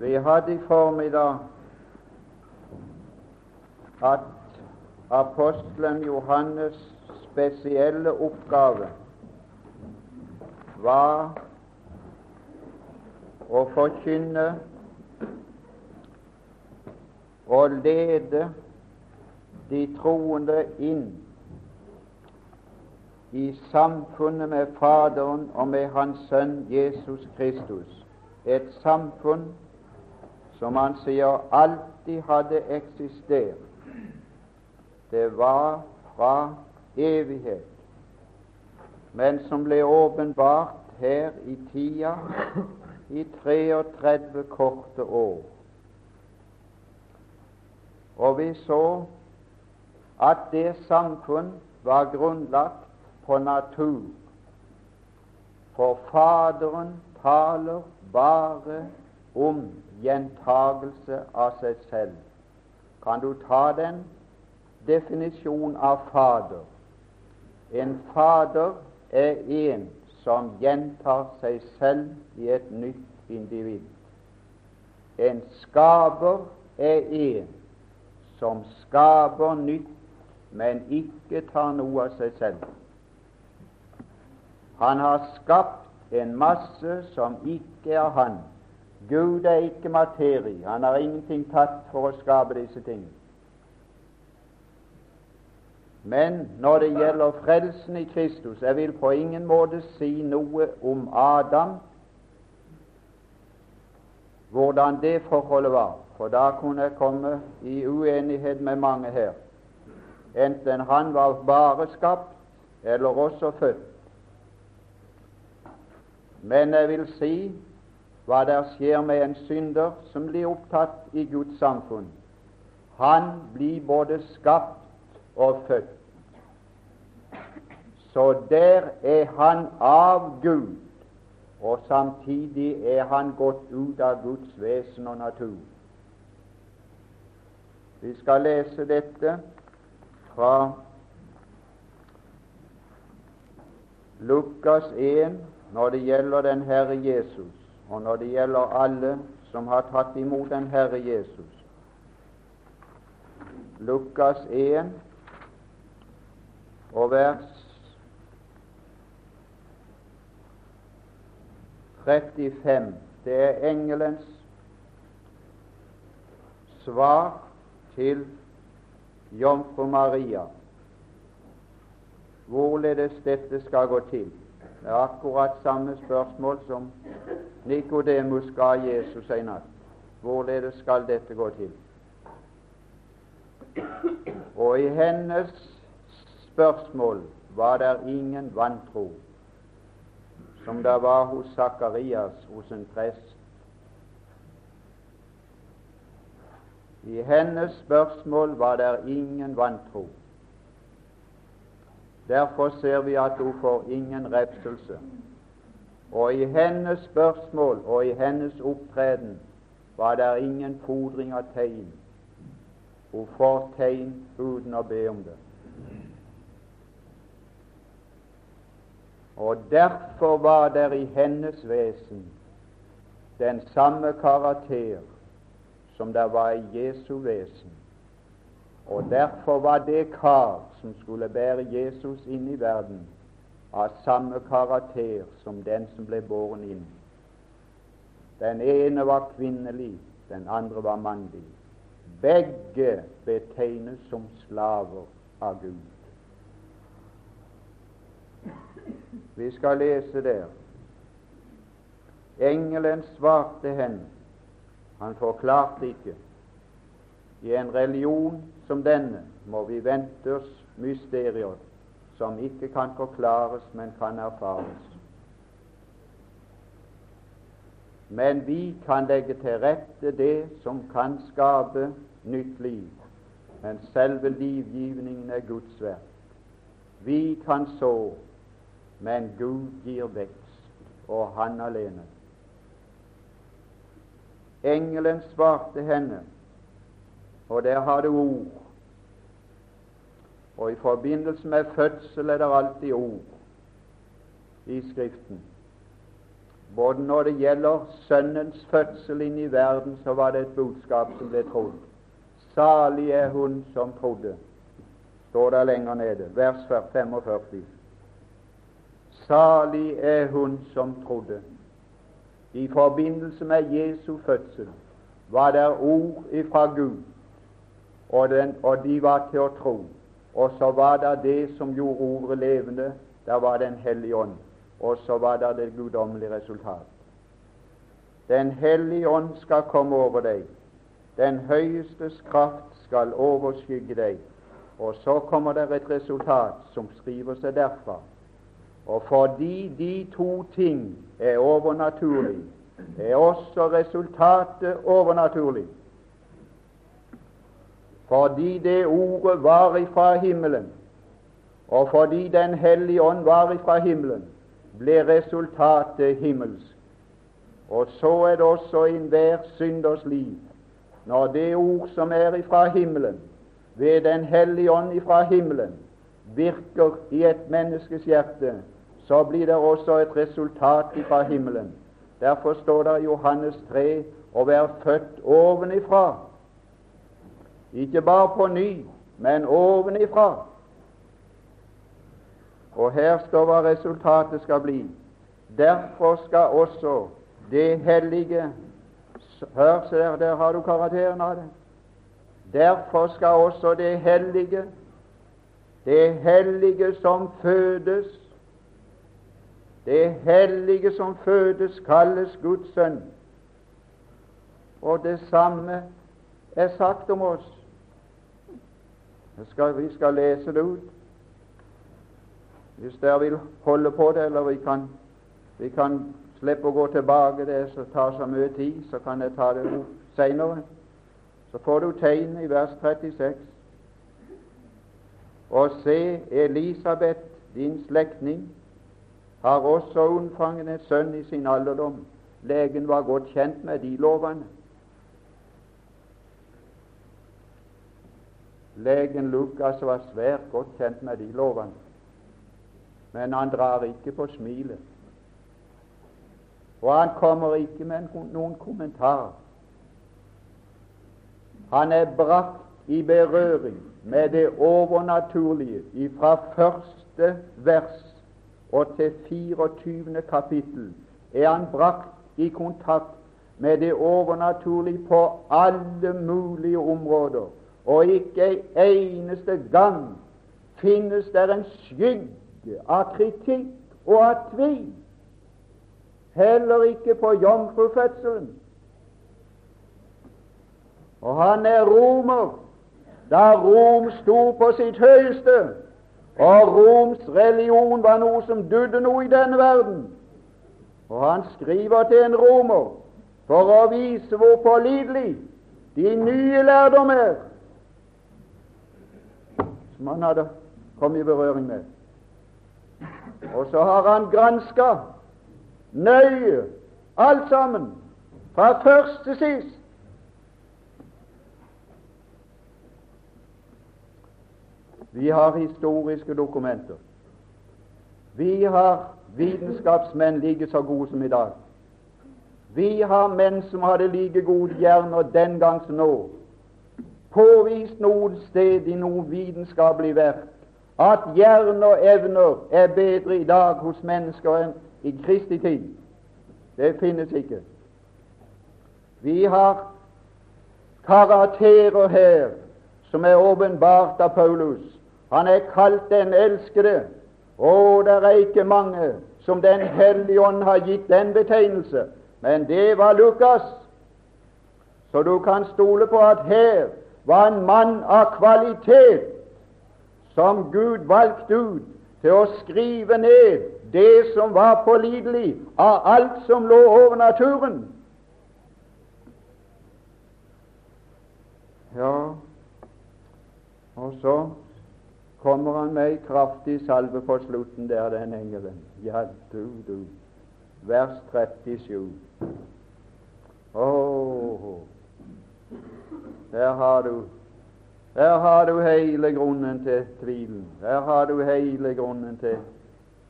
Vi hadde i formiddag at apostelen Johannes' spesielle oppgave var å forkynne og lede de troende inn i samfunnet med Faderen og med Hans Sønn Jesus Kristus. Et samfunn som han sier alltid hadde eksistert. Det var fra evighet, men som ble åpenbart her i tida i 33 korte år. Og vi så at det samfunn var grunnlagt på natur. For Faderen taler bare om gjentagelse av seg selv. Kan du ta den definisjon av Fader? En fader er en som gjentar seg selv i et nytt individ. En skaper er en som skaper nytt, men ikke tar noe av seg selv. Han har skapt en masse som ikke er han. Gud er ikke materie. Han har ingenting tatt for å skape disse tingene. Men når det gjelder frelsen i Kristus Jeg vil på ingen måte si noe om Adam, hvordan det forholdet var, for da kunne jeg komme i uenighet med mange her. Enten han var bare skapt eller også født. Men jeg vil si hva der skjer med en synder som blir opptatt i Guds samfunn. Han blir både skapt og født. Så der er han av Gud, og samtidig er han gått ut av Guds vesen og natur. Vi skal lese dette fra Lukas 1 når det gjelder den Herre Jesus, og når det gjelder alle som har tatt imot den Herre Jesus. Lukas 1 og vers 35. Det er engelens svar til jomfru Maria, hvorledes dette skal gå til. Det er akkurat samme spørsmål som Nikodemus ga Jesus en natt. Hvorledes skal dette gå til? Og i hennes spørsmål var det ingen vantro, som det var hos Sakarias, hos en prest. I hennes spørsmål var det ingen vantro. Derfor ser vi at hun får ingen refselse. Og i hennes spørsmål og i hennes opptreden var det ingen fodring av tegn. Hun får tegn uten å be om det. Og derfor var det i hennes vesen den samme karakter som det var i Jesu vesen. Og derfor var det kar som skulle bære Jesus inn i verden, av samme karakter som den som ble båren inn. Den ene var kvinnelig, den andre var mannlig. Begge betegnes som slaver av Gud. Vi skal lese der. Engelen svarte henne. Han forklarte ikke. I en religion som denne må vi vente oss mysterier som ikke kan forklares, men kan erfares. Men vi kan legge til rette det som kan skape nytt liv. Men selve livgivningen er Guds verk. Vi kan så, men Gud gir vekst, og Han alene. Engelen svarte henne og der har du ord. Og i forbindelse med fødsel er det alltid ord i Skriften. Både når det gjelder Sønnens fødsel inn i verden, så var det et budskap som ble trodd. Salig er hun som trodde, står det lenger nede, vers 45. Salig er hun som trodde. I forbindelse med Jesu fødsel var det ord ifra Gud, og, den, og de var til å tro. Og så var det det som gjorde ordet levende, der var Den hellige ånd. Og så var det det guddommelige resultat. Den hellige ånd skal komme over deg. Den høyestes kraft skal overskygge deg. Og så kommer det et resultat som skriver seg derfra. Og fordi de to ting er overnaturlige, er også resultatet overnaturlig. Fordi det ordet var ifra himmelen, og fordi Den hellige ånd var ifra himmelen, ble resultatet himmelsk. Og så er det også enhver synders liv. Når det ord som er ifra himmelen, ved Den hellige ånd ifra himmelen, virker i et menneskes hjerte, så blir det også et resultat ifra himmelen. Derfor står det i Johannes 3 å være født ovenifra. Ikke bare på ny, men ovenifra. Og her står hva resultatet skal bli. Derfor skal også det hellige Hør, der, der har du karakteren av det. Derfor skal også det hellige, det hellige som fødes, det hellige som fødes, kalles Guds sønn. Og det samme er sagt om oss. Skal, vi skal lese det ut. Hvis dere vil holde på det, eller vi kan, vi kan slippe å gå tilbake det som tar så mye tid, så kan jeg ta det seinere. Så får du tegn i vers 36. Og se, Elisabeth, din slektning, har også unnfanget en sønn i sin alderdom. Legen var godt kjent med de lovene. Legen Lukas var svært godt kjent med de lovene men han drar ikke på smilet. Og han kommer ikke med noen kommentar. Han er brakt i berøring med det overnaturlige fra første vers og til 24. kapittel er han brakt i kontakt med det overnaturlige på alle mulige områder. Og ikke en eneste gang finnes det en skygge av kritikk og av tvil. Heller ikke på jomfrufødselen. Og han er romer da Rom sto på sitt høyeste, og Roms religion var noe som dudde noe i denne verden. Og han skriver til en romer for å vise hvor pålitelig de nye lærdommer er, som han hadde kommet i berøring med. Og så har han granska nøye alt sammen, fra først til sist. Vi har historiske dokumenter. Vi har vitenskapsmenn like så gode som i dag. Vi har menn som hadde like gode hjerner den gang som nå, påvist noe sted i noe vitenskapelig verk at hjerne og evner er bedre i dag hos mennesker enn i kristig tid. Det finnes ikke. Vi har karakterer her som er åpenbart av Paulus. Han er kalt den elskede, og det er ikke mange som Den hellige ånd har gitt den betegnelse, men det var Lukas. Så du kan stole på at her var en mann av kvalitet som Gud valgte ut til å skrive ned det som var pålitelig av alt som lå over naturen. Ja, og så kommer han med ei kraftig salve på slutten der, den engelen. Ja, du, du. Vers 37. Å, oh, der har du der har du hele grunnen til tvilen. Der har du hele grunnen til,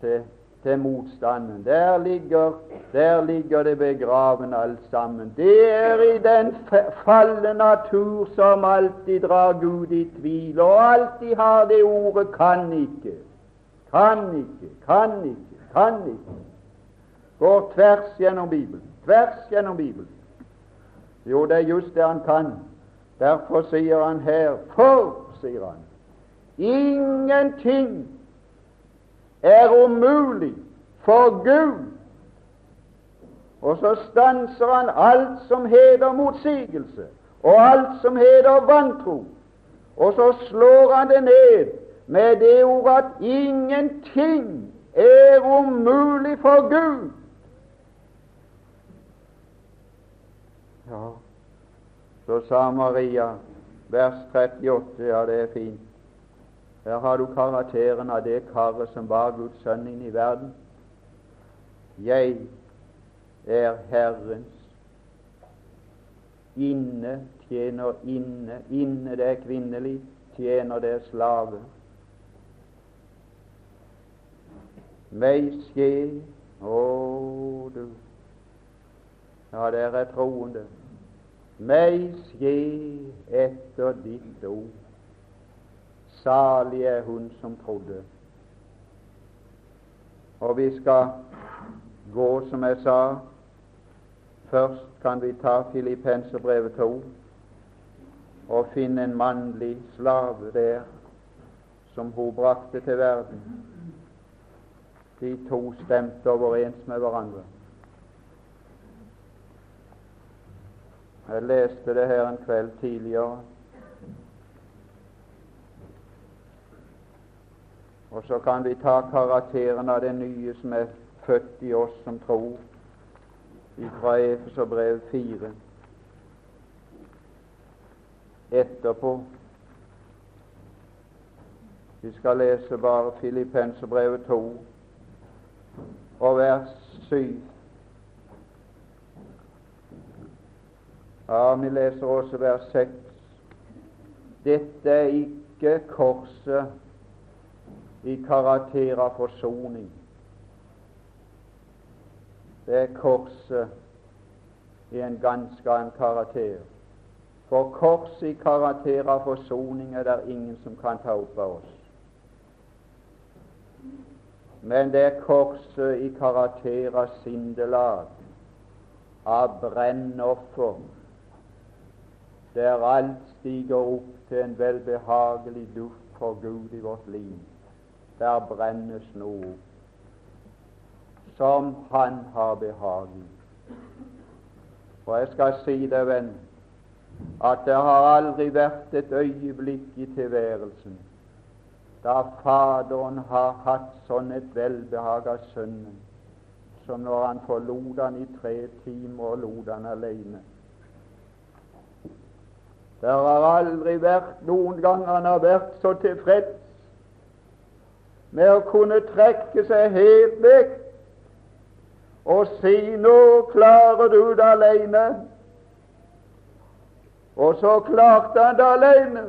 til til motstanden. Der ligger, der ligger det begraven alt sammen. Det er i den falne natur som alltid drar Gud i tvil, og alltid har det ordet 'kan ikke'. Kan ikke, kan ikke, kan ikke. Går tvers gjennom Bibelen. Tvers gjennom Bibelen. Jo, det er just det han kan. Derfor sier han her For, sier han, ingenting er umulig for Gud. Og så stanser han alt som heter motsigelse, og alt som heter vantro. Og så slår han det ned med det ordet at ingenting er umulig for Gud. Ja, så sa Maria, vers 38, ja, det er fint. Her har du karakteren av det karet som var Guds sønn inn i verden. Jeg er Herrens. Inne tjener inne. Inne det er kvinnelig, tjener det er slave. Meg skje Å, du Ja, det er troende. Meg skje etter ditt ord. Salig er hun som trodde. Og vi skal gå, som jeg sa. Først kan vi ta Filippenserbrevet 2 og finne en mannlig slave der som hun brakte til verden. De to stemte overens med hverandre. Jeg leste det her en kveld tidligere. Og så kan vi ta karakteren av det nye som er født i oss som tror, fra Efes og brev 4. Etterpå Vi skal lese bare Filippenserbrevet 2 og vers 7. Ja, vi leser også vers 6. Dette er ikke korset i karakter av forsoning. Det er korset i en ganske annen karakter. For korset i karakter av forsoning er det ingen som kan ta opp av oss. Men det er korset i karakter av sindelag, av brennoffer, der alt stiger opp til en velbehagelig duft for Gud i vårt liv der brennes noe som Han har behag i. Og jeg skal si deg, venn, at det har aldri vært et øyeblikk i tilværelsen da Faderen har hatt sånn et velbehag av Sønnen som når han forlot han i tre timer og lot han alene. Det har aldri vært noen gang han har vært så tilfreds med å kunne trekke seg helt vekk og si 'Nå klarer du det alene'. Og så klarte han det alene.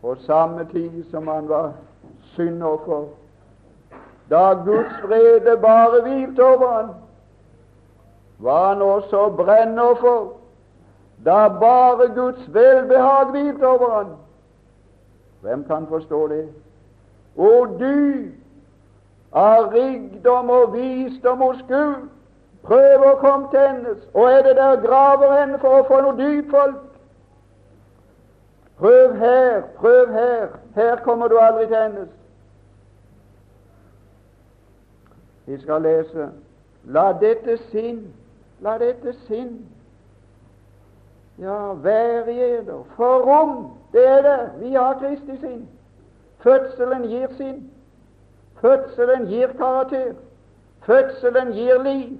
På samme tid som han var syndoffer. Da Guds vrede bare hvilte over han, var han også brennoffer. Da bare Guds velbehag hvilte over han, hvem kan forstå det? Og du av rikdom og visdom hos Gud prøver å komme til hennes, og er det der graver henne for å få noe dyp folk? Prøv her, prøv her. Her kommer du aldri til hennes. Vi skal lese La dette sinn, la dette sinn ja, vær i eder. For rom det er det. Vi har Kristi sin. Fødselen gir sin. Fødselen gir karakter. Fødselen gir liv.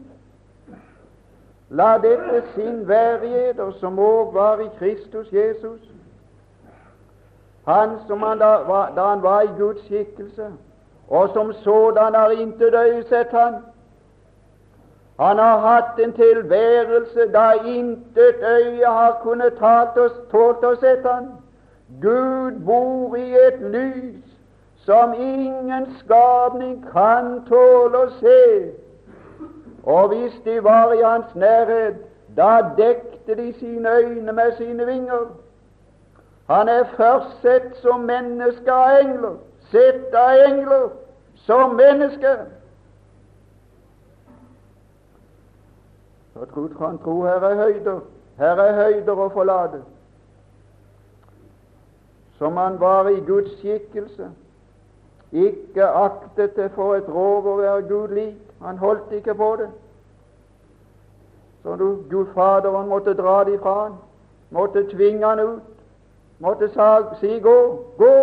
La dette sin være i eder, som òg var i Kristus Jesus. Han som han da, da han var i Guds skikkelse, og som sådan har intet øye sett han. Har hatt en tilværelse da intet øye har kunnet talt oss, tålt å sette han. Gud bor i et lys som ingen skapning kan tåle å se. Og hvis de var i hans nærhet, da dekte de sine øyne med sine vinger. Han er først sett som menneske av engler, sett av engler som menneske. Så tro, han tro her er høyder, her er høyder å forlate. Som han var i Guds skikkelse, ikke aktet det for et rov å være Gud lik. Han holdt ikke på det. Så du, Gud Faderen måtte dra det ifra han, måtte tvinge han ut, måtte si gå, gå,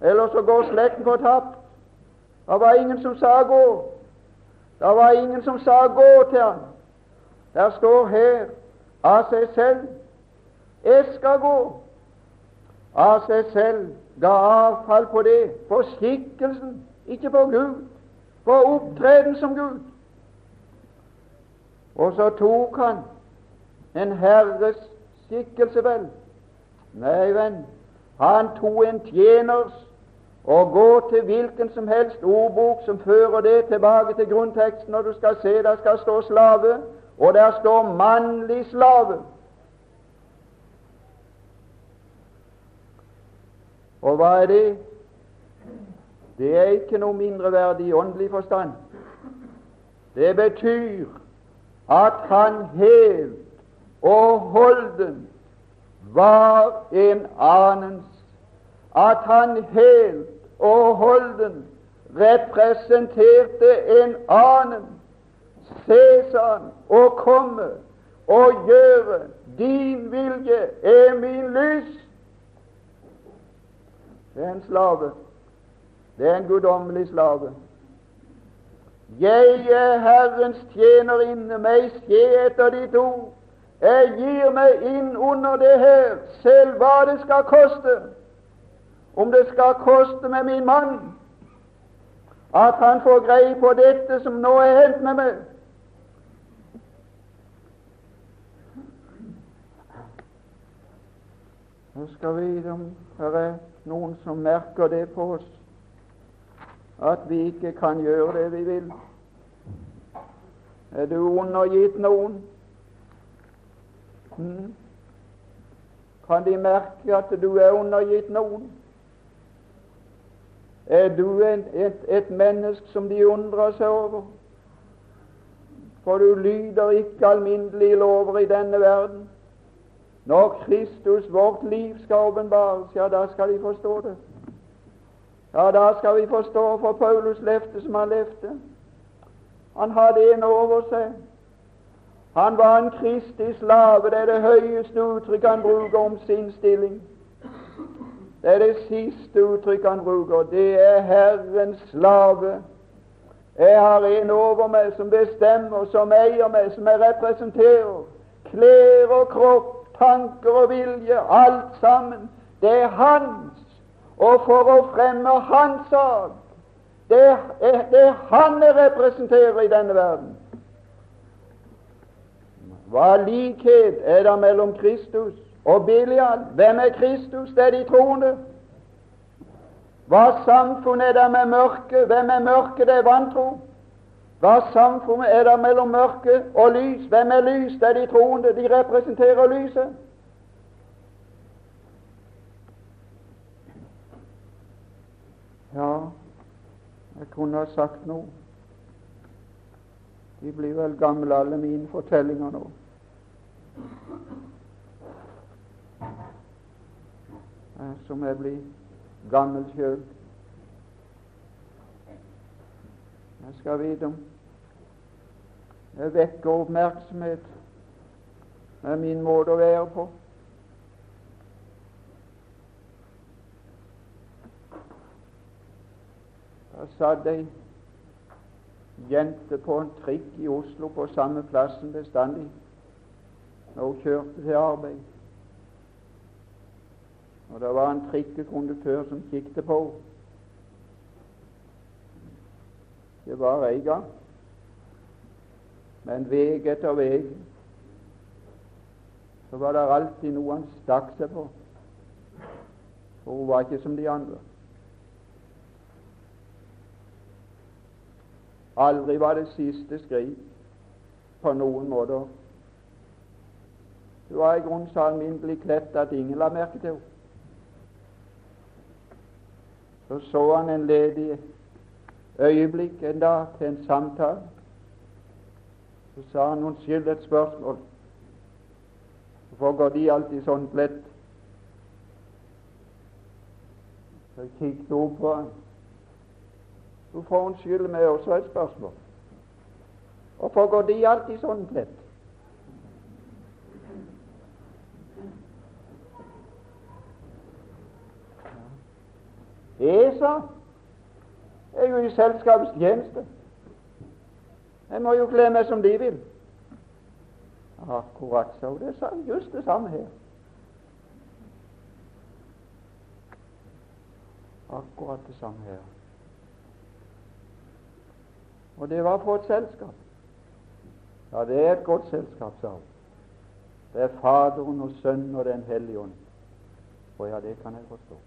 ellers så går slekten fortapt. Det var ingen som sa gå. Det var ingen som sa gå til han. Der står her av seg selv jeg skal gå. Av seg selv ga avfall på det, på skikkelsen, ikke på Gud, på opptreden som Gud. Og så tok han en herres skikkelse, vel. Nei, venn, han tok en tjeners og gå til hvilken som helst ordbok som fører det tilbake til grunnteksten, når du skal se der skal stå slave, og der står 'mannlig slave'. Og hva er det? Det er ikke noe mindreverdig i åndelig forstand. Det betyr at han helt og holden var en annens. At han helt og holden representerte en annen Se, sa han, og komme og gjøre din vilje er min lyst. Det er en slave. Det er en guddommelig slave. Jeg er Herrens tjener inne, meg skje etter ditt ord. Jeg gir meg inn under det her, selv hva det skal koste. Om det skal koste med min mann at han får greie på dette som nå er hendt med meg, Nå skal vi vite om det er noen som merker det på oss, at vi ikke kan gjøre det vi vil. Er du undergitt noen? Hmm? Kan de merke at du er undergitt noen? Er du et, et, et menneske som de undrer seg over? For du lyder ikke alminnelige lover i denne verden. Når Kristus, vårt liv, skal åpenbares, ja, da skal vi forstå det. Ja, da skal vi forstå for Paulus levde som han levde. Han hadde en over seg. Han var en Kristi slave. Det er det høyeste uttrykk han bruker om sin stilling. Det er det siste uttrykk han bruker. Det er Herrens slave. Jeg har en over meg som bestemmer, som eier meg, som jeg representerer. Klær og kropp tanker og vilje, alt sammen. Det er hans. Og for å fremme hans sak det er, det han jeg representerer i denne verden. Hva likhet er det mellom Kristus og Bilial? Hvem er Kristus? Det er de troende. Hva samfunn er det med mørket? Hvem er mørket? Det er vantro. Hva samfunnet er det mellom mørke og lys? Hvem er lys? Det er de troende. De representerer lyset. Ja, jeg kunne ha sagt noe. De blir vel gamle, alle mine fortellinger nå. Som jeg blir gammel sjøl. Jeg skal vite om jeg vekker oppmerksomhet med min måte å være på. Da satt ei jente på en trikk i Oslo på samme plassen bestandig når hun kjørte til arbeid. Og det var en trikkekonduktør som kikket på henne. Det var en gang. Men vei etter vei. så var det alltid noe han stakk seg på, for hun var ikke som de andre. Aldri var det siste skritt på noen måte. Hun var i grunnen så alminnelig kledt at ingen la merke til henne. Så så han en ledig øyeblikk en dag til en samtale. Så sa han unnskyld et spørsmål. Hvorfor går de alltid sånn lett? Så jeg kikket opp på han. Hvorfor unnskylder unnskylde meg også et spørsmål. Hvorfor går de alltid sånn kledd? ESA er jo i selskapets tjeneste. Jeg må jo kle meg som de vil. Akkurat så. Det er just det samme her. Akkurat det samme her. Og det var for et selskap. Ja, det er et godt selskap, sa hun. Det er Faderen og Sønnen og Den hellige ånd. Å ja, det kan jeg forstå.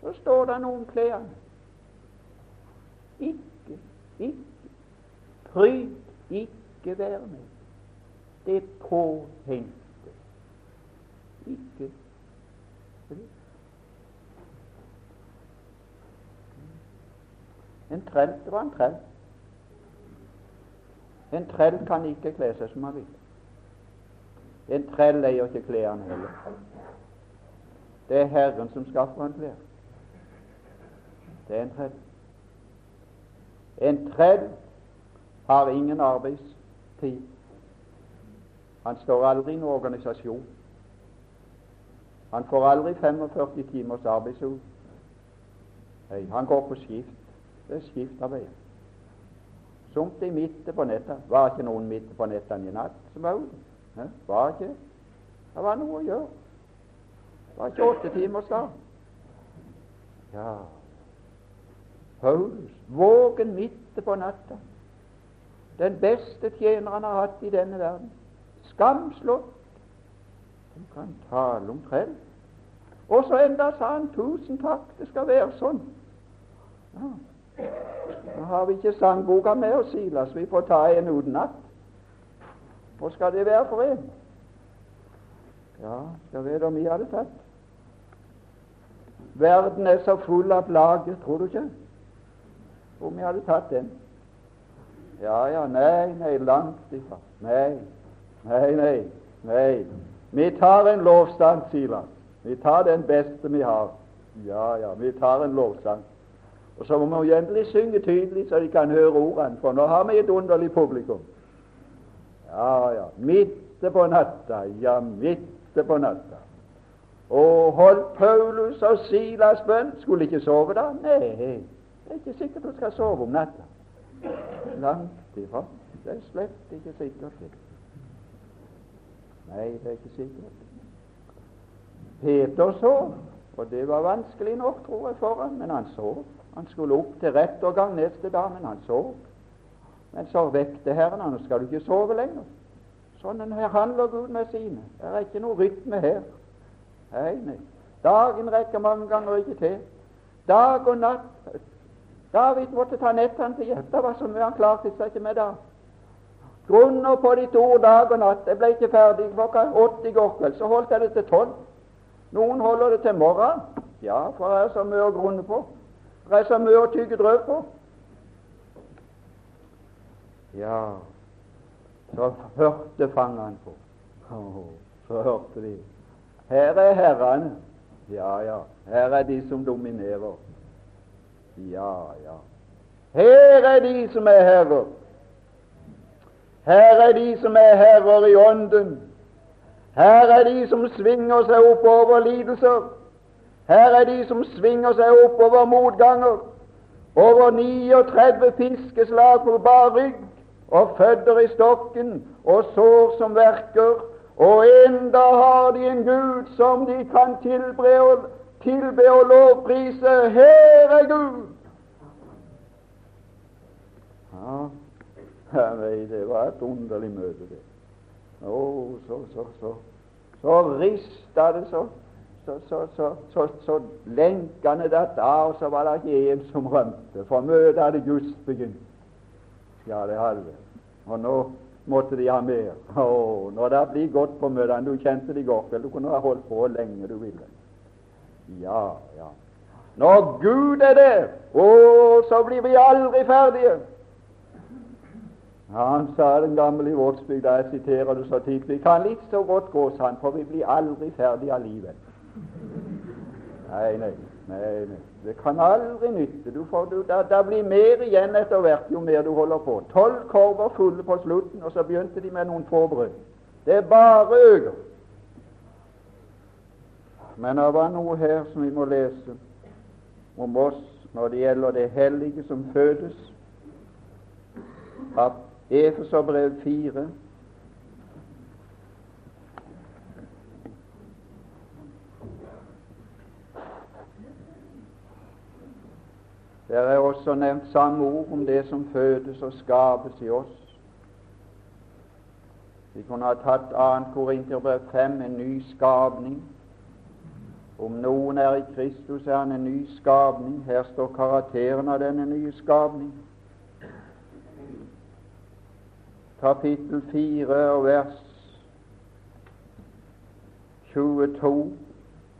Så står det noen klær. Ikke, ikke, pryd ikke være med. Det påhengte. Ikke En trell, det var en trell. En trell kan ikke kle seg som han vil. En trell eier ikke klærne heller. Det er Herren som skaffer han klær. Det er en trell. En trell har ingen arbeidstid. Han står aldri i noen organisasjon. Han får aldri 45 timers arbeidsuke. Han går på skift. Det er skiftarbeid. I midten på netta. Var ikke noen midt på nettene i natt? som det. Var ikke. Det var noe å gjøre. Det var ikke åtte timers dag. Ja, Paulus, vågen midt på natta. Den beste tjener han har hatt i denne verden. Skamslått. Du kan tale om trell. Og så enda sa han tusen takk, det skal være sånn. Ja. Nå har vi ikke sangboka med oss, Silas. Vi får ta en utenat. Hva skal det være for en? Ja, skal vite om vi hadde tatt. Verden er så full av plager, tror du ikke? Om vi hadde tatt den? Ja, ja, nei, nei, langt ifra. Nei, nei, nei. nei. Vi tar en lovstand, Silas. Vi tar den beste vi har. Ja, ja, vi tar en lovsang. Og så må vi endelig synge tydelig, så de kan høre ordene, for nå har vi et underlig publikum. Ja, ja. Midte på natta, ja, midte på natta. Og holdt Paulus og Silas bønn. Skulle ikke sove da? Nei, det er ikke sikkert du skal sove om natta. Langt ifra. Det er slett ikke sikkert. Nei, det er ikke sikkert. Peter så, og det var vanskelig nok, tror jeg, for ham, men han så. Han skulle opp til rettergang neste dag, men han sov. Men så vekte Herren han, og skal du ikke sove lenger. Sånn her handler Gud med sine. Det er ikke noe rytme her. Nei, nei. Dagen rekker mange ganger ikke til. Dag og natt. David måtte ta nettene til hjelp. Det var så mye han klarte seg ikke med da. Grunner på ditt ord dag og natt. Jeg ble ikke ferdig klokka åtte i går kveld. Så holdt jeg det til tolv. Noen holder det til morgenen. Ja, for det er så mye å grunne på. Det er så mye å tygge drøv på. Ja, så hørte fangene på. Så hørte de. Her er herrene. Ja, ja. Her er de som dominerer. Ja, ja. Her er de som er herrer. Her er de som er herrer i ånden. Her er de som svinger seg oppover lidelser. Her er de som svinger seg oppover motganger, over 39 fiskeslag på bar rygg, og fødder i stokken, og sår som verker, og enda har de en Gud som de kan tilbe og, tilbe og lovprise. Her er Gud! Ja, nei, det var et underlig møte, det. Å, så, så, så. Så rista det så så, så, så, så, så lenkene datt av, og så var det ikke en som rømte, for møtet hadde just begynt. Ja, det hadde det. Og nå måtte de ha mer. Å, når det blir godt på møtene Du kjente det i går kveld. Du kunne ha holdt på lenge du ville. Ja, ja. Når Gud er der, å, så blir vi aldri ferdige. Han sa den gamle i Vågsbygd, jeg siterer det så tidlig, vi kan litt så godt gå, sa han, for vi blir aldri ferdige allikevel. Nei, nei, nei, nei. Det kan aldri nytte. Du får, du, da, da blir mer igjen etter hvert jo mer du holder på. Tolv korver fulle på slutten, og så begynte de med noen få brød. Det bare øker. Men det var noe her som vi må lese om oss når det gjelder det hellige som fødes. Av Efeserbrev 4. Der er også nevnt samme ord om det som fødes og skapes i oss. Vi kunne ha tatt 2. Korinterbrev 5, en ny skapning. Om noen er i Kristus, er han en ny skapning. Her står karakteren av denne nye skapning. Kapittel 4 og vers 22.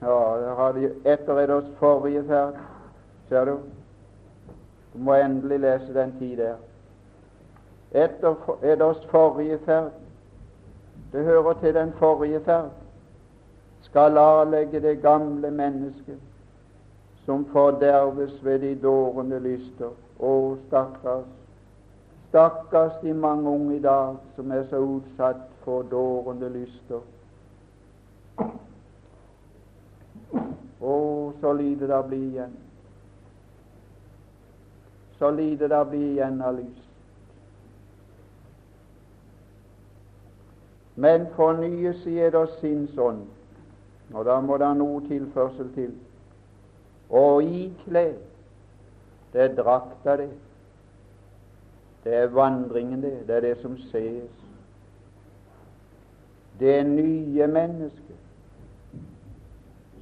Ja, der har de etter oss forrige ferd, ser du. Du må endelig lese den tid der. Etter oss forrige ferd, det hører til den forrige ferd, skal avlegge det gamle mennesket som forderves ved de dårende lyster. Å, stakkars, stakkars de mange unge i dag som er så utsatt for dårende lyster. Å, så lite det blir igjen. Så lite det blir igjen av lyst. Men fornyes i eder sinnsånd, og da må det noe tilførsel til. Og ikle det er drakta, det. Det er vandringen, det. Det er det som ses. Det nye mennesket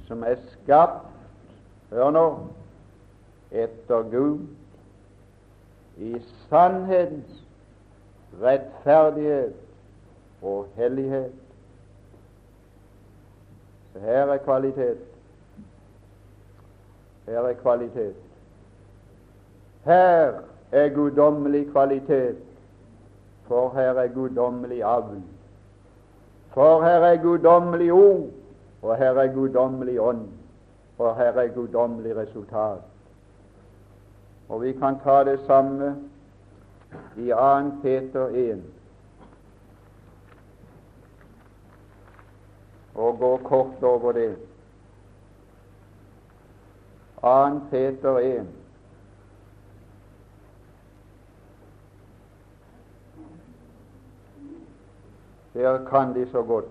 som er skapt Hør nå etter Gud i sannhetens rettferdighet og hellighet. Her er kvalitet. Her er kvalitet. Her er guddommelig kvalitet, for her er guddommelig avl. For her er guddommelig ord, og her er guddommelig ånd, og her er guddommelig resultat. Og vi kan ta det samme i 2. Peter 1. Og gå kort over det. 2. Peter 1. Der kan de så godt.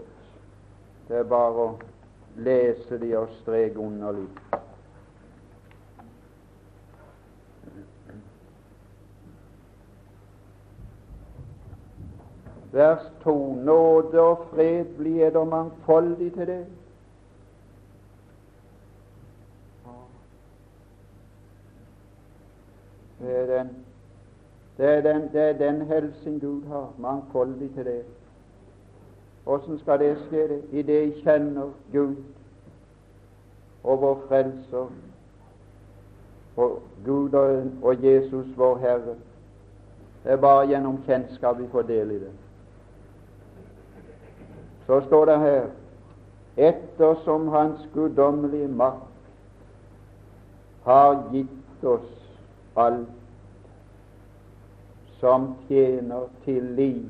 Det er bare å lese de og streke under litt. Vers 2. Nåde og fred blir eder mangfoldig til det. Det er den det er den, det er den helsen Gud har, mangfoldig til det. Åssen skal det skje? det? I det jeg kjenner Gud og vår Frelser og Gud og, Jesus, vår Herre. Det er bare gjennom kjennskap vi får del i det. Så står det her ettersom Hans guddommelige makt har gitt oss alt som tjener til liv.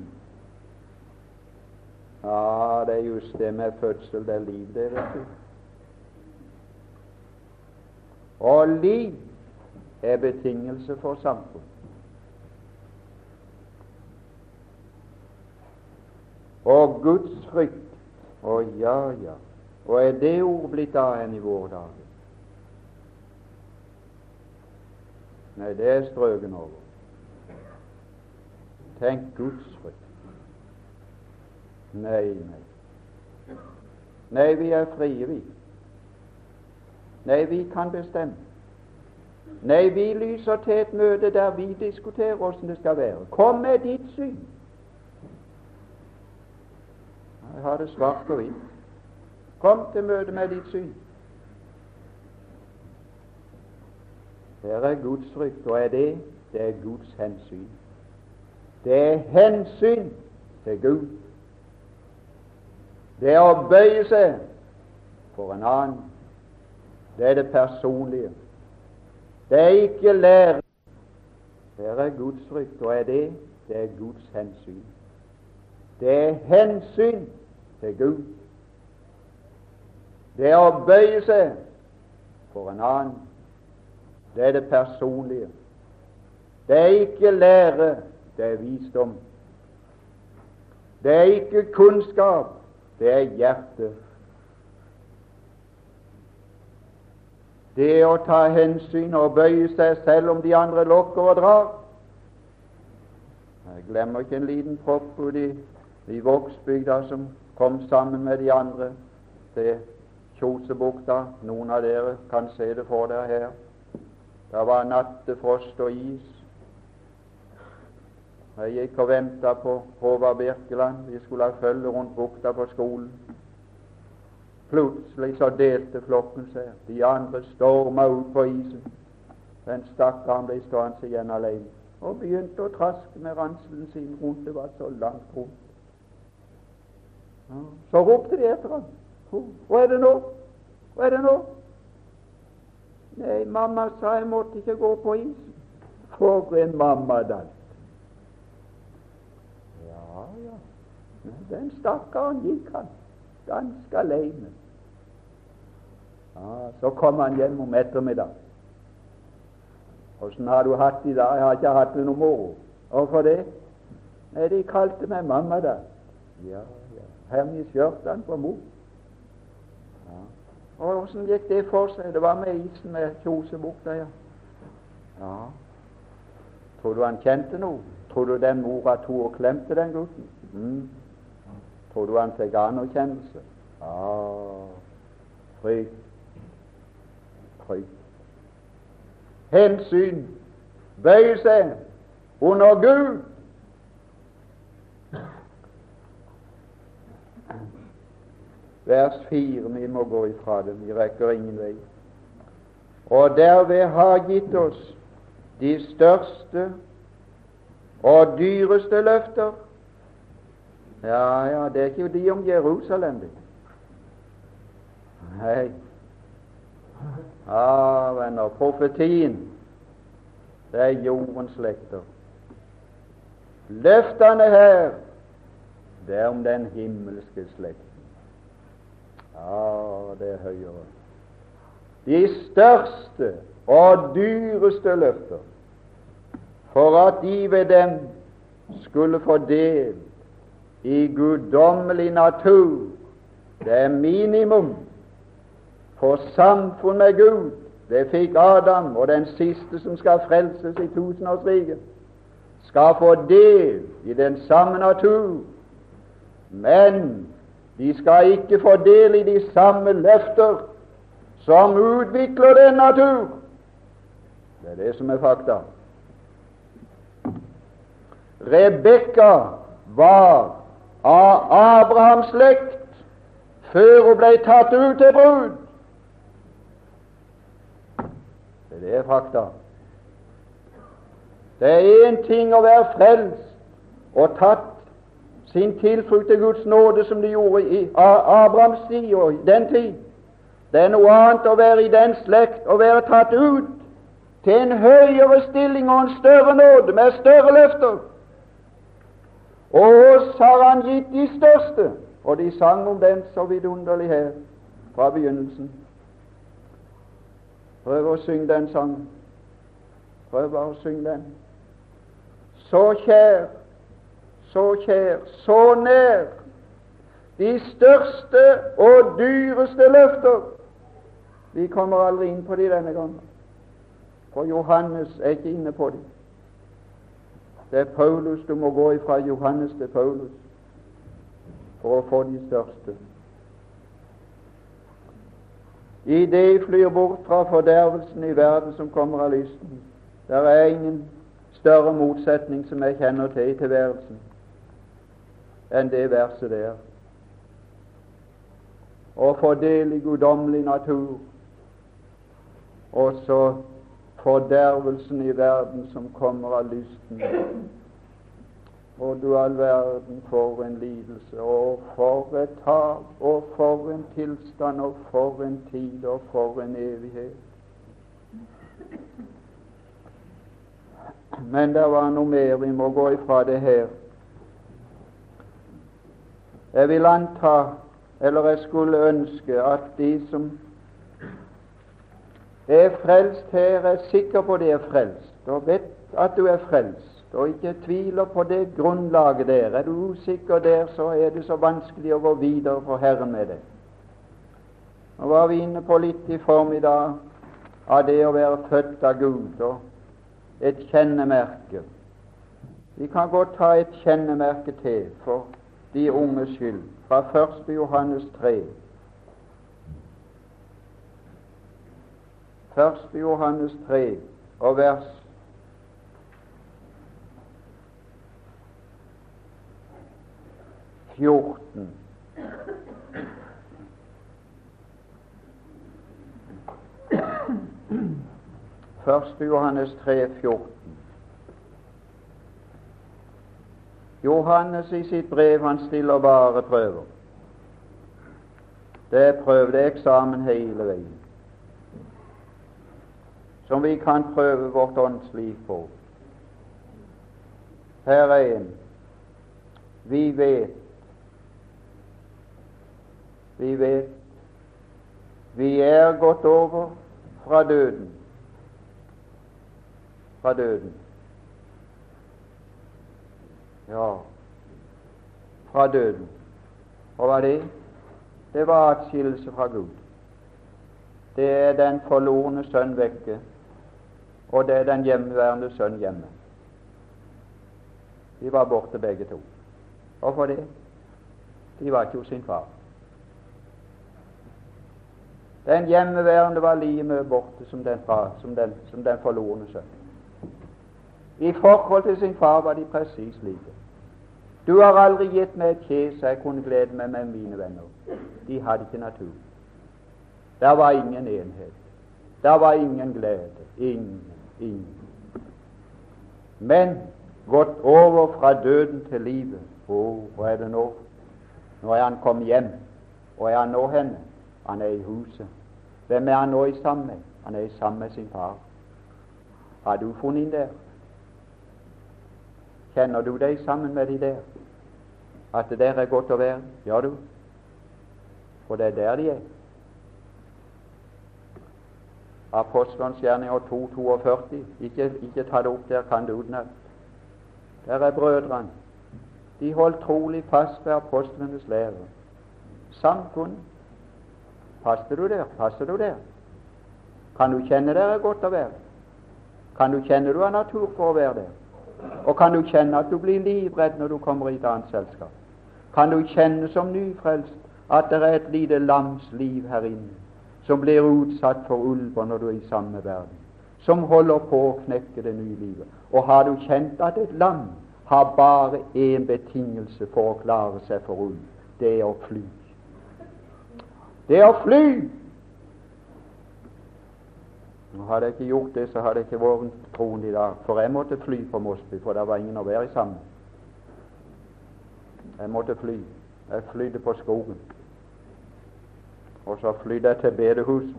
Ja, det er just det med fødsel, det er liv, det, vet du. Og liv er betingelse for samfunn. Og Guds frykt Å ja, ja. Og er det ord blitt av enn i våre dager? Nei, det er strøken over. Tenk Guds frykt. Nei, nei. Nei, vi er frie, vi. Nei, vi kan bestemme. Nei, vi lyser til et møte der vi diskuterer hvordan det skal være. Kom med ditt syn. Jeg har det svart på hvitt. Kom til møte med ditt syn. Her er Guds frykt, og er det det er Guds hensyn. Det er hensyn til Gud. Det er å bøye seg for en annen. Det er det personlige. Det er ikke lære. Her er Guds frykt, og er det det er Guds hensyn. Det er hensyn til Gud. Det er å bøye seg for en annen. Det er det personlige. Det er ikke lære, det er visdom. Det er ikke kunnskap, det er hjerte. Det å ta hensyn og bøye seg selv om de andre lokker og drar. Jeg glemmer ikke en liten propp ute i, i Vågsbygda som kom sammen med de andre til Kjosebukta. Noen av dere kan se det for dere her. Det var nattefrost og is. Jeg gikk og venta på Håvard Birkeland. Vi skulle ha følge rundt bukta på skolen. Plutselig så delte flokken seg. De andre storma ut på isen. Den stakkaren ble stående igjen alene og begynte å traske med ranselen sin rundt. Det var så langt rundt. Ja. Så ropte de etter ham. Hva er det nå? Hva er det nå? Nei, mamma sa jeg måtte ikke gå på isen. For en mamma, da. Den stakkaren gikk han ganske alene. Ja, så kom han hjem om ettermiddag. 'Åssen har du hatt det i dag?' 'Jeg har ikke hatt det noe moro.' 'Hvorfor det?' Nei, de kalte meg mamma da. Ja, ja. i skjørtene på mor. Ja. Og åssen gikk det for seg? Det var med isen med Kjosebukta, ja. ja. Tror du han kjente noe? Tror du den mora tok og klemte den gutten? Mm. Tror du han fikk anerkjennelse? Ah, frykt, frykt. Hensyn, bøye seg under Gud. Vers 4. vi må gå ifra det, vi rekker ingen vei. Og derved har gitt oss de største og dyreste løfter ja, ja, det er ikke de om Jerusalem, det. Nei. Ja, venner, profetien, det er jordens slekter. Løftene her, det er om den himmelske slekten. Ja, det er høyere. De største og dyreste løfter, for at de ved dem skulle få del i guddommelig natur. Det er minimum for samfunn med Gud. Det fikk Adam, og den siste som skal frelses i tusenårsriket, skal få del i den samme natur. Men de skal ikke få del i de samme løfter som utvikler den natur. Det er det som er fakta. Rebekka var av Abrahams slekt før hun ble tatt ut til brud. Det er fakta. Det er én ting å være frelst og tatt sin tilflukt til Guds nåde, som de gjorde i Abrahams tid og i den tid. Det er noe annet å være i den slekt og være tatt ut til en høyere stilling og en større nåde med større løfter. Og oss har han gitt de største. Og de sang om den så vidunderlig her fra begynnelsen. Prøv å synge den sangen. Prøv å synge den. Så kjær, så kjær, så nær. De største og dyreste løfter. Vi kommer aldri inn på de denne gangen, for Johannes er ikke inne på de. Det er Paulus du må gå ifra Johannes til Paulus for å få de største. Idet jeg flyr bort fra fordervelsen i verden som kommer av lysten. der er ingen større motsetning som jeg kjenner til i tilværelsen enn det verset der. Og få del i guddommelig natur, og så fordervelsen i verden som kommer av lysten. Og du all verden, for en lidelse, og for et tap, og for en tilstand, og for en tid, og for en evighet. Men det var noe mer. Vi må gå ifra det her. Jeg vil anta, eller jeg skulle ønske, at de som er frelst her, er sikker på de er frelst, og vet at du er frelst og ikke tviler på det grunnlaget der. Er du usikker der, så er det så vanskelig å gå videre for Herren med det. Nå var vi inne på litt i formiddag av det å være født av Gud og et kjennemerke. Vi kan godt ta et kjennemerke til for de unges skyld, fra 1. Johannes 3. 1. Johannes 3 og vers 14. Første Johannes 3, 14. Johannes i sitt brev han stiller bare prøver. Det er er eksamen hele veien, som vi kan prøve vårt åndsliv på. Her er en. Vi vet vi vet vi er gått over fra døden. Fra døden. Ja, fra døden. Og hva det? Det var atskillelse fra Gud. Det er den forlorne sønn vekke, og det er den hjemmeværende sønn hjemme. De var borte begge to. Hvorfor det? De var ikke hos sin far. Den hjemmeværende var like mye borte som den, far, som den, som den forlorne sønn. I forhold til sin far var de presis like. Du har aldri gitt meg et kje så jeg kunne glede meg med mine venner. De hadde ikke natur. Der var ingen enhet. Der var ingen glede. Ingen. Ingen. Men gått over fra døden til livet. Å, hva er det nå? Nå er han kommet hjem. Og er han nå henne? Han er i huset. Hvem er han nå i sammen med? Han er i sammen med sin far. Har du funnet inn der? Kjenner du deg sammen med de der? At det der er godt å være? Gjør du? For det er der de er. Apostelens gjerninger 2.42. Ikke, ikke ta det opp der, kan du utenat. Der er brødrene. De holdt trolig fast ved apostlenes lære. Samfunn Passer du der? Passer du der? Kan du kjenne det er godt å være? Kan du kjenne du har natur for å være der? Og kan du kjenne at du blir livredd når du kommer i et annet selskap? Kan du kjenne som nyfrelst at det er et lite lams liv her inne, som blir utsatt for ulver når du er i samme verden, som holder på å knekke det nye livet? Og har du kjent at et lam har bare én betingelse for å klare seg for ulv? Det er å fly. Det er å fly. Nå Hadde jeg ikke gjort det, så hadde jeg ikke vært troende i dag. For jeg måtte fly på Mosby, for det var ingen å være sammen. Jeg måtte fly. Jeg flydde på skogen. Og så flydde jeg til bedehuset.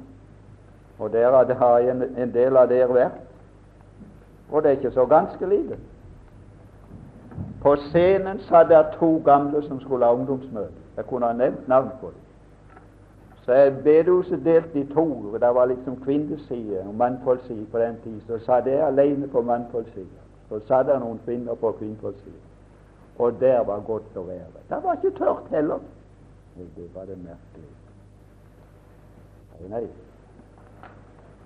Og der har en, en del av dere vært. Og det er ikke så ganske lite. På scenen satt der to gamle som skulle ha ungdomsmøte. Jeg kunne ha nevnt navn på dem. Så er bedehuset delt i to. Det var liksom kvinneside og mannfolkside på den tid. Så satt jeg alene på mannfolksida. Så satt det noen kvinner på kvinnfolksida. Og der var godt å være. Det var ikke tørt heller. Det var det merkelige.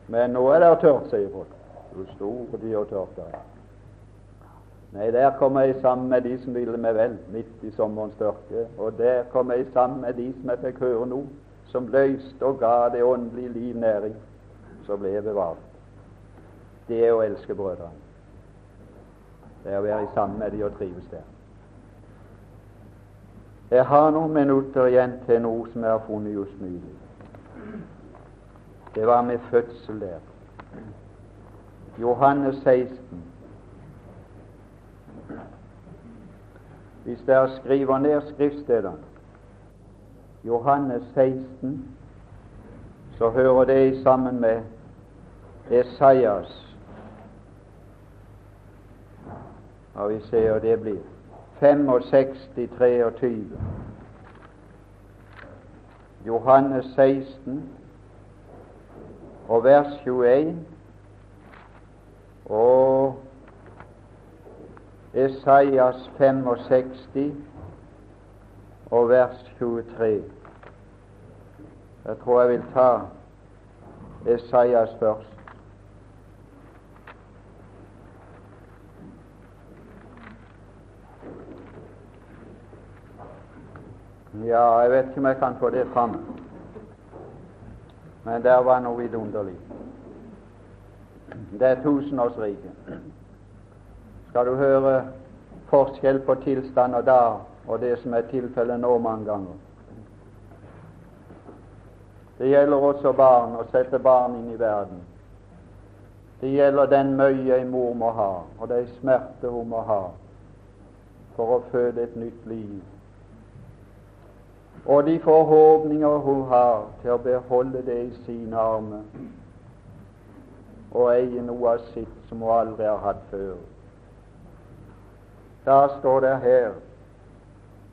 Men nå er det tørt, sier folk. Hvor store de og tørt det er. Nei, der kom jeg sammen med de som ville meg vel midt i sommerens tørke. Og der kom jeg sammen med de som jeg fikk høre nå som løste og ga det åndelige liv næring, som ble bevart. Det er å elske brødrene. Det er å være sammen med de og trives der. Jeg har noen minutter igjen til noe som jeg har funnet just nylig. Det var med fødsel der. Johannes 16. Hvis dere skriver ned skriftstedene Johannes 16, så hører det sammen med Esaias. Og vi ser det blir 65, 23. Johannes 16 og vers 21 og Esaias 65 og vers 23. Jeg tror jeg vil ta Esaias først. Ja, jeg vet ikke om jeg kan få det fram, men der var noe vidunderlig. Det er tusenårsriket. Skal du høre forskjell på tilstand og da og det som er tilfellet nå mange ganger. Det gjelder også barn, å sette barn inn i verden. Det gjelder den møye en mor må ha, og de smerte hun må ha for å føde et nytt liv. Og de forhåpninger hun har til å beholde det i sine armer og eie noe av sitt som hun aldri har hatt før. Da står det her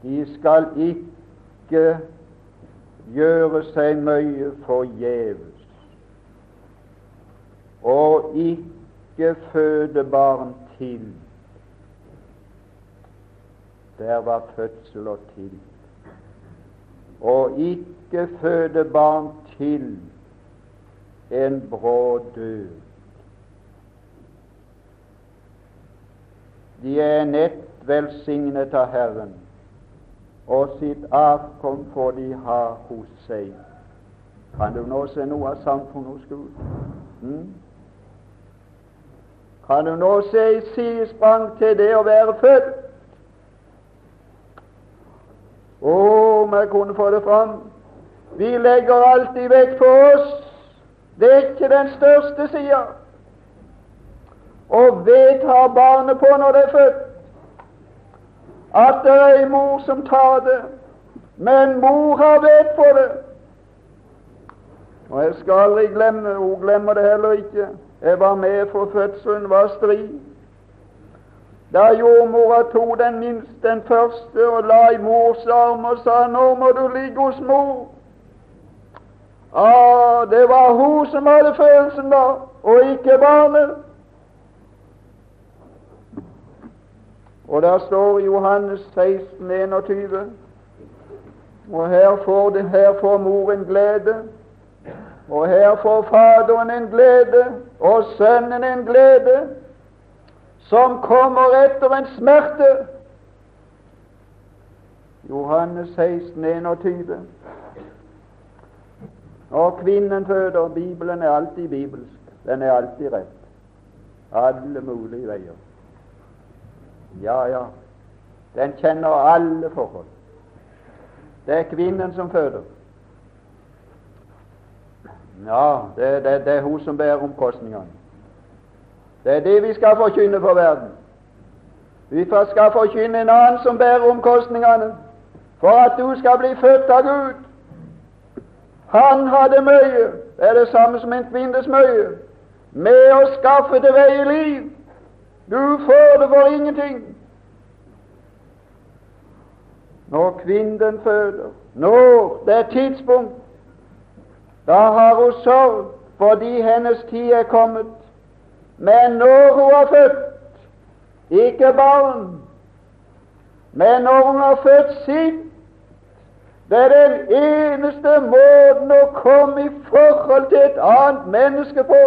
de skal ikke gjøre seg mye forgjeves og ikke føde barn til. Der var fødsel og til. Og ikke føde barn til en brå død. De er nett velsignet av Herren og sitt avkom får de ha hos seg. Kan du nå se noe av samfunnet hos Gud? Hmm? Kan du nå se i sidesprang til det å være født? Å, om jeg kunne få det fram! Vi legger alltid vekk på oss. Det er ikke den største sida. Og vedtar barnet på når det er født at det er ei mor som tar det, men mor har vet for det. Og jeg skal aldri glemme, hun glemmer det heller ikke, jeg var med for fødselen var strid. Da jordmora tok den minste, den første, og la i mors arm og sa 'Nå må du ligge hos mor'. Ah, det var hun som hadde følelsen da, og ikke barnet. Og der står Johannes 16, 21, og her får, det, her får mor glede, og her får Faderen en glede, og Sønnen en glede, som kommer etter en smerte. Johannes 16, 21. Når kvinnen føder Bibelen er alltid bibelsk. Den er alltid rett. Alle mulige veier. Ja, ja, den kjenner alle forhold. Det er kvinnen som føder. Ja, det, det, det er hun som bærer omkostningene. Det er det vi skal forkynne for verden. Vi skal forkynne en annen som bærer omkostningene, for at du skal bli født av Gud. Han hadde mye, det er det samme som en kvinnes mye, med å skaffe til veie liv. Du får det for ingenting. Når kvinnen føder, når det er tidspunkt, da har hun sorg fordi hennes tid er kommet. Men når hun har født, ikke barn, men når hun har født sitt, det er den eneste måten å komme i forhold til et annet menneske på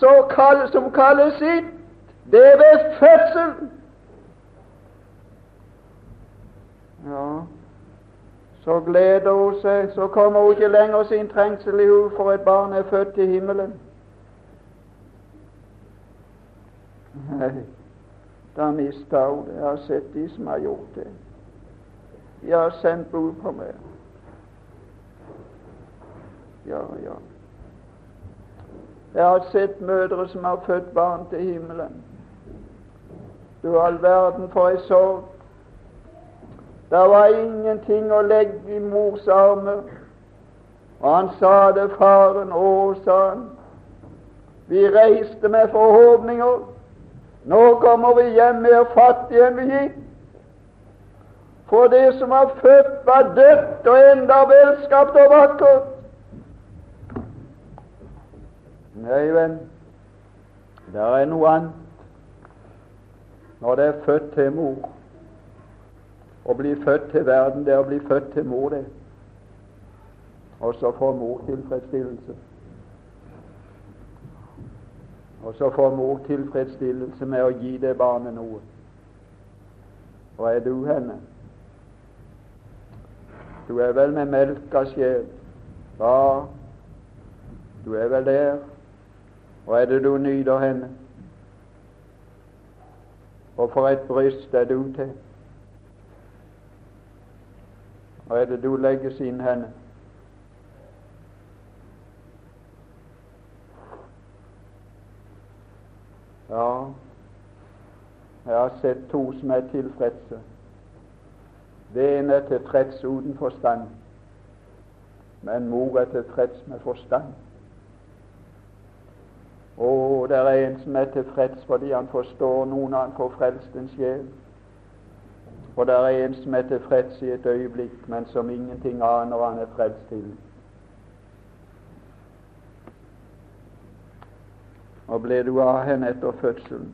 som kalles sitt, det er ved fødsel. Ja, så gleder hun seg, så kommer hun ikke lenger sin trengsel i henne, for et barn er født til himmelen. Nei, da mista hun det. Jeg har sett de som har gjort det. De har sendt bud på meg. Ja, ja. Jeg har sett mødre som har født barn til himmelen. Du all verden for ei sorg. Det var ingenting å legge i mors armer. Og han sa det, faren. Å, sa han. Vi reiste med forhåpninger. Nå kommer vi hjem mer fattige enn vi gikk. For det som var født, var dødt og enda velskapt og vakkert. Nei, venn, det er noe annet når det er født til mor. Å bli født til verden, det er å bli født til mor, det. Og så får mor tilfredsstillelse. Og så får mor tilfredsstillelse med å gi det barnet noe. Hvor er du henne? Du er vel med melka sjel. Ja, du er vel der. Hva er det du nyter henne? Og for et bryst er du til. Hva er det du legges inn henne? Ja, jeg har sett to som er tilfredse. Det ene er tilfreds uten forstand, men mor er tilfreds med forstand. Og det er en som er tilfreds fordi han forstår noen han får frelst en sjel. Og det er en som er tilfreds i et øyeblikk, men som ingenting aner han er frelst til. Og ble du av henne etter fødselen?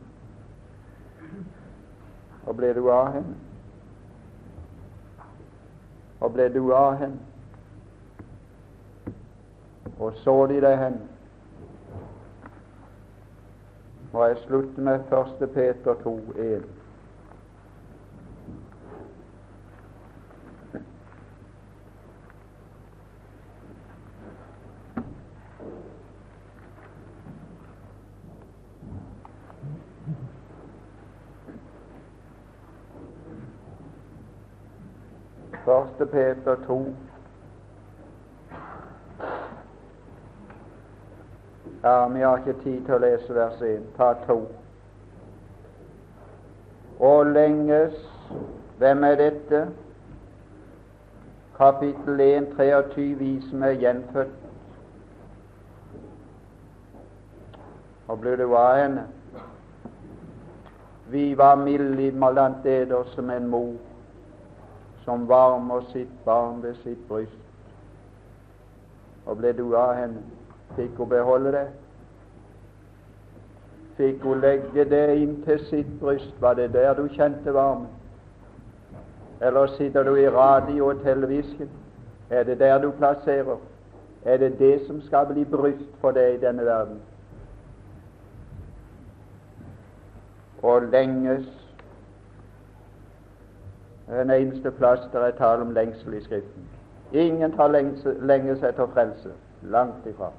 Og ble du av henne? Og ble du av henne? Og så de deg hen? Og jeg slutter med 1. Peter 2, 1. Peter 2, Ja, vi har ikke tid til å lese vers 1. Ta 2. Og lenges Hvem er dette? Kapittel 1, 23 viser meg gjenfødt. Og ble det av henne? Vi var milde blant eder som en mor som varmer sitt barn ved sitt bryst. Og ble du av henne? Fikk hun beholde det? Fikk hun legge det inntil sitt bryst? Var det der du kjente varmen? Eller sitter du i radio og televisjon? Er det der du plasserer? Er det det som skal bli bryst for deg i denne verden? Og lenges Den eneste plass der jeg taler om lengsel i Skriften. Ingen tar lenges etter frelse. Langt ifra.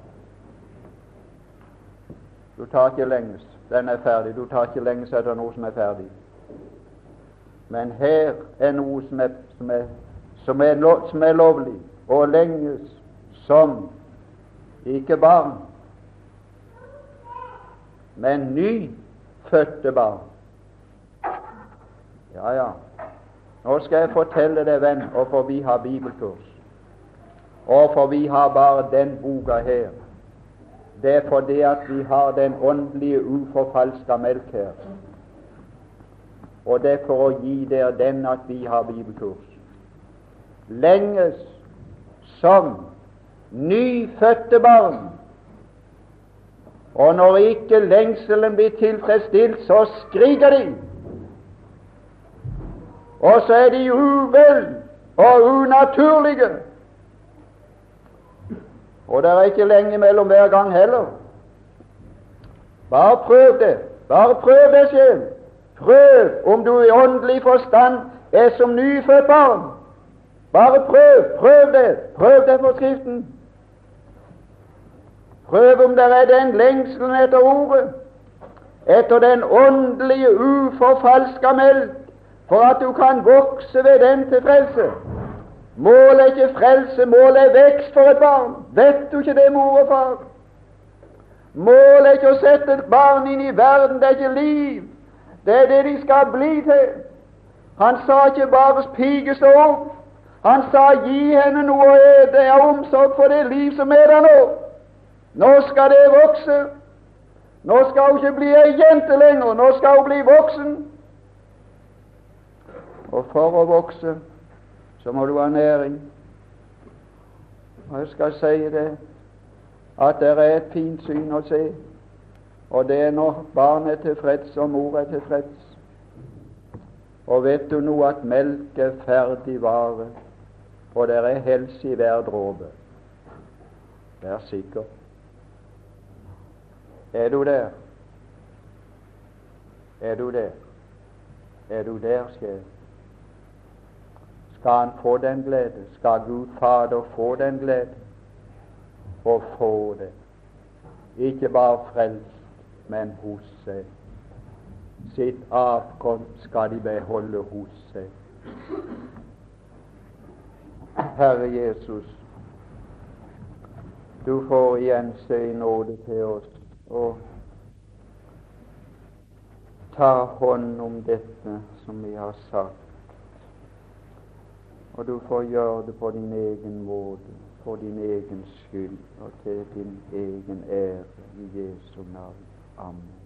Du tar ikke lenges. Den er ferdig. Du tar ikke lenges etter noe som er ferdig. Men her er noe som er, som er, som er, lo, som er lovlig, og lenges som ikke barn, men nyfødte barn. Ja, ja. Nå skal jeg fortelle deg, venn, hvorfor vi har bibelkurs, og for vi har bare den boka her det er fordi at vi har den åndelige, uforfalska melk her. Og det er for å gi dere den at vi har bibelkurs. Lenges som nyfødte barn. Og når ikke lengselen blir tilfredsstilt, så skriker de. Og så er de uvel og unaturlige. Og det er ikke lenge mellom hver gang heller. Bare prøv det. Bare prøv det selv. Prøv om du i åndelig forstand er som nyfødt barn. Bare prøv, prøv det, prøv det for Skriften. Prøv om det er den lengselen etter ordet, etter den åndelige, uforfalska melk, for at du kan vokse ved den til frelse. Målet er ikke frelse, målet er vekst for et barn. Vet du ikke det, mor og far? Målet er ikke å sette et barn inn i verden, det er ikke liv. Det er det de skal bli til. Han sa ikke bare 'pike, stå opp'. Han sa 'gi henne noe å ete av omsorg for det liv som er der nå'. Nå skal det vokse. Nå skal hun ikke bli ei jente lenger, nå skal hun bli voksen. Og for å vokse så må du ha næring. Og jeg skal si det at det er et fint syn å se, og det er når barnet er tilfreds og mor er tilfreds. Og vet du noe at melk er ferdig vare, og det er helse i hver dråpe. Vær sikker. Er du der? Er du der? Er du der, skal skal han få den glede? Skal Gud Fader få den glede? Og få det. Ikke bare frelst, men hos seg. Sitt avkom skal de beholde hos seg. Herre Jesus, du får igjen se i nåde til oss og ta hånd om dette som vi har sagt. Og du får gjøre det på din egen måte, for din egen skyld og til din egen ære i Jesu navn. Amen.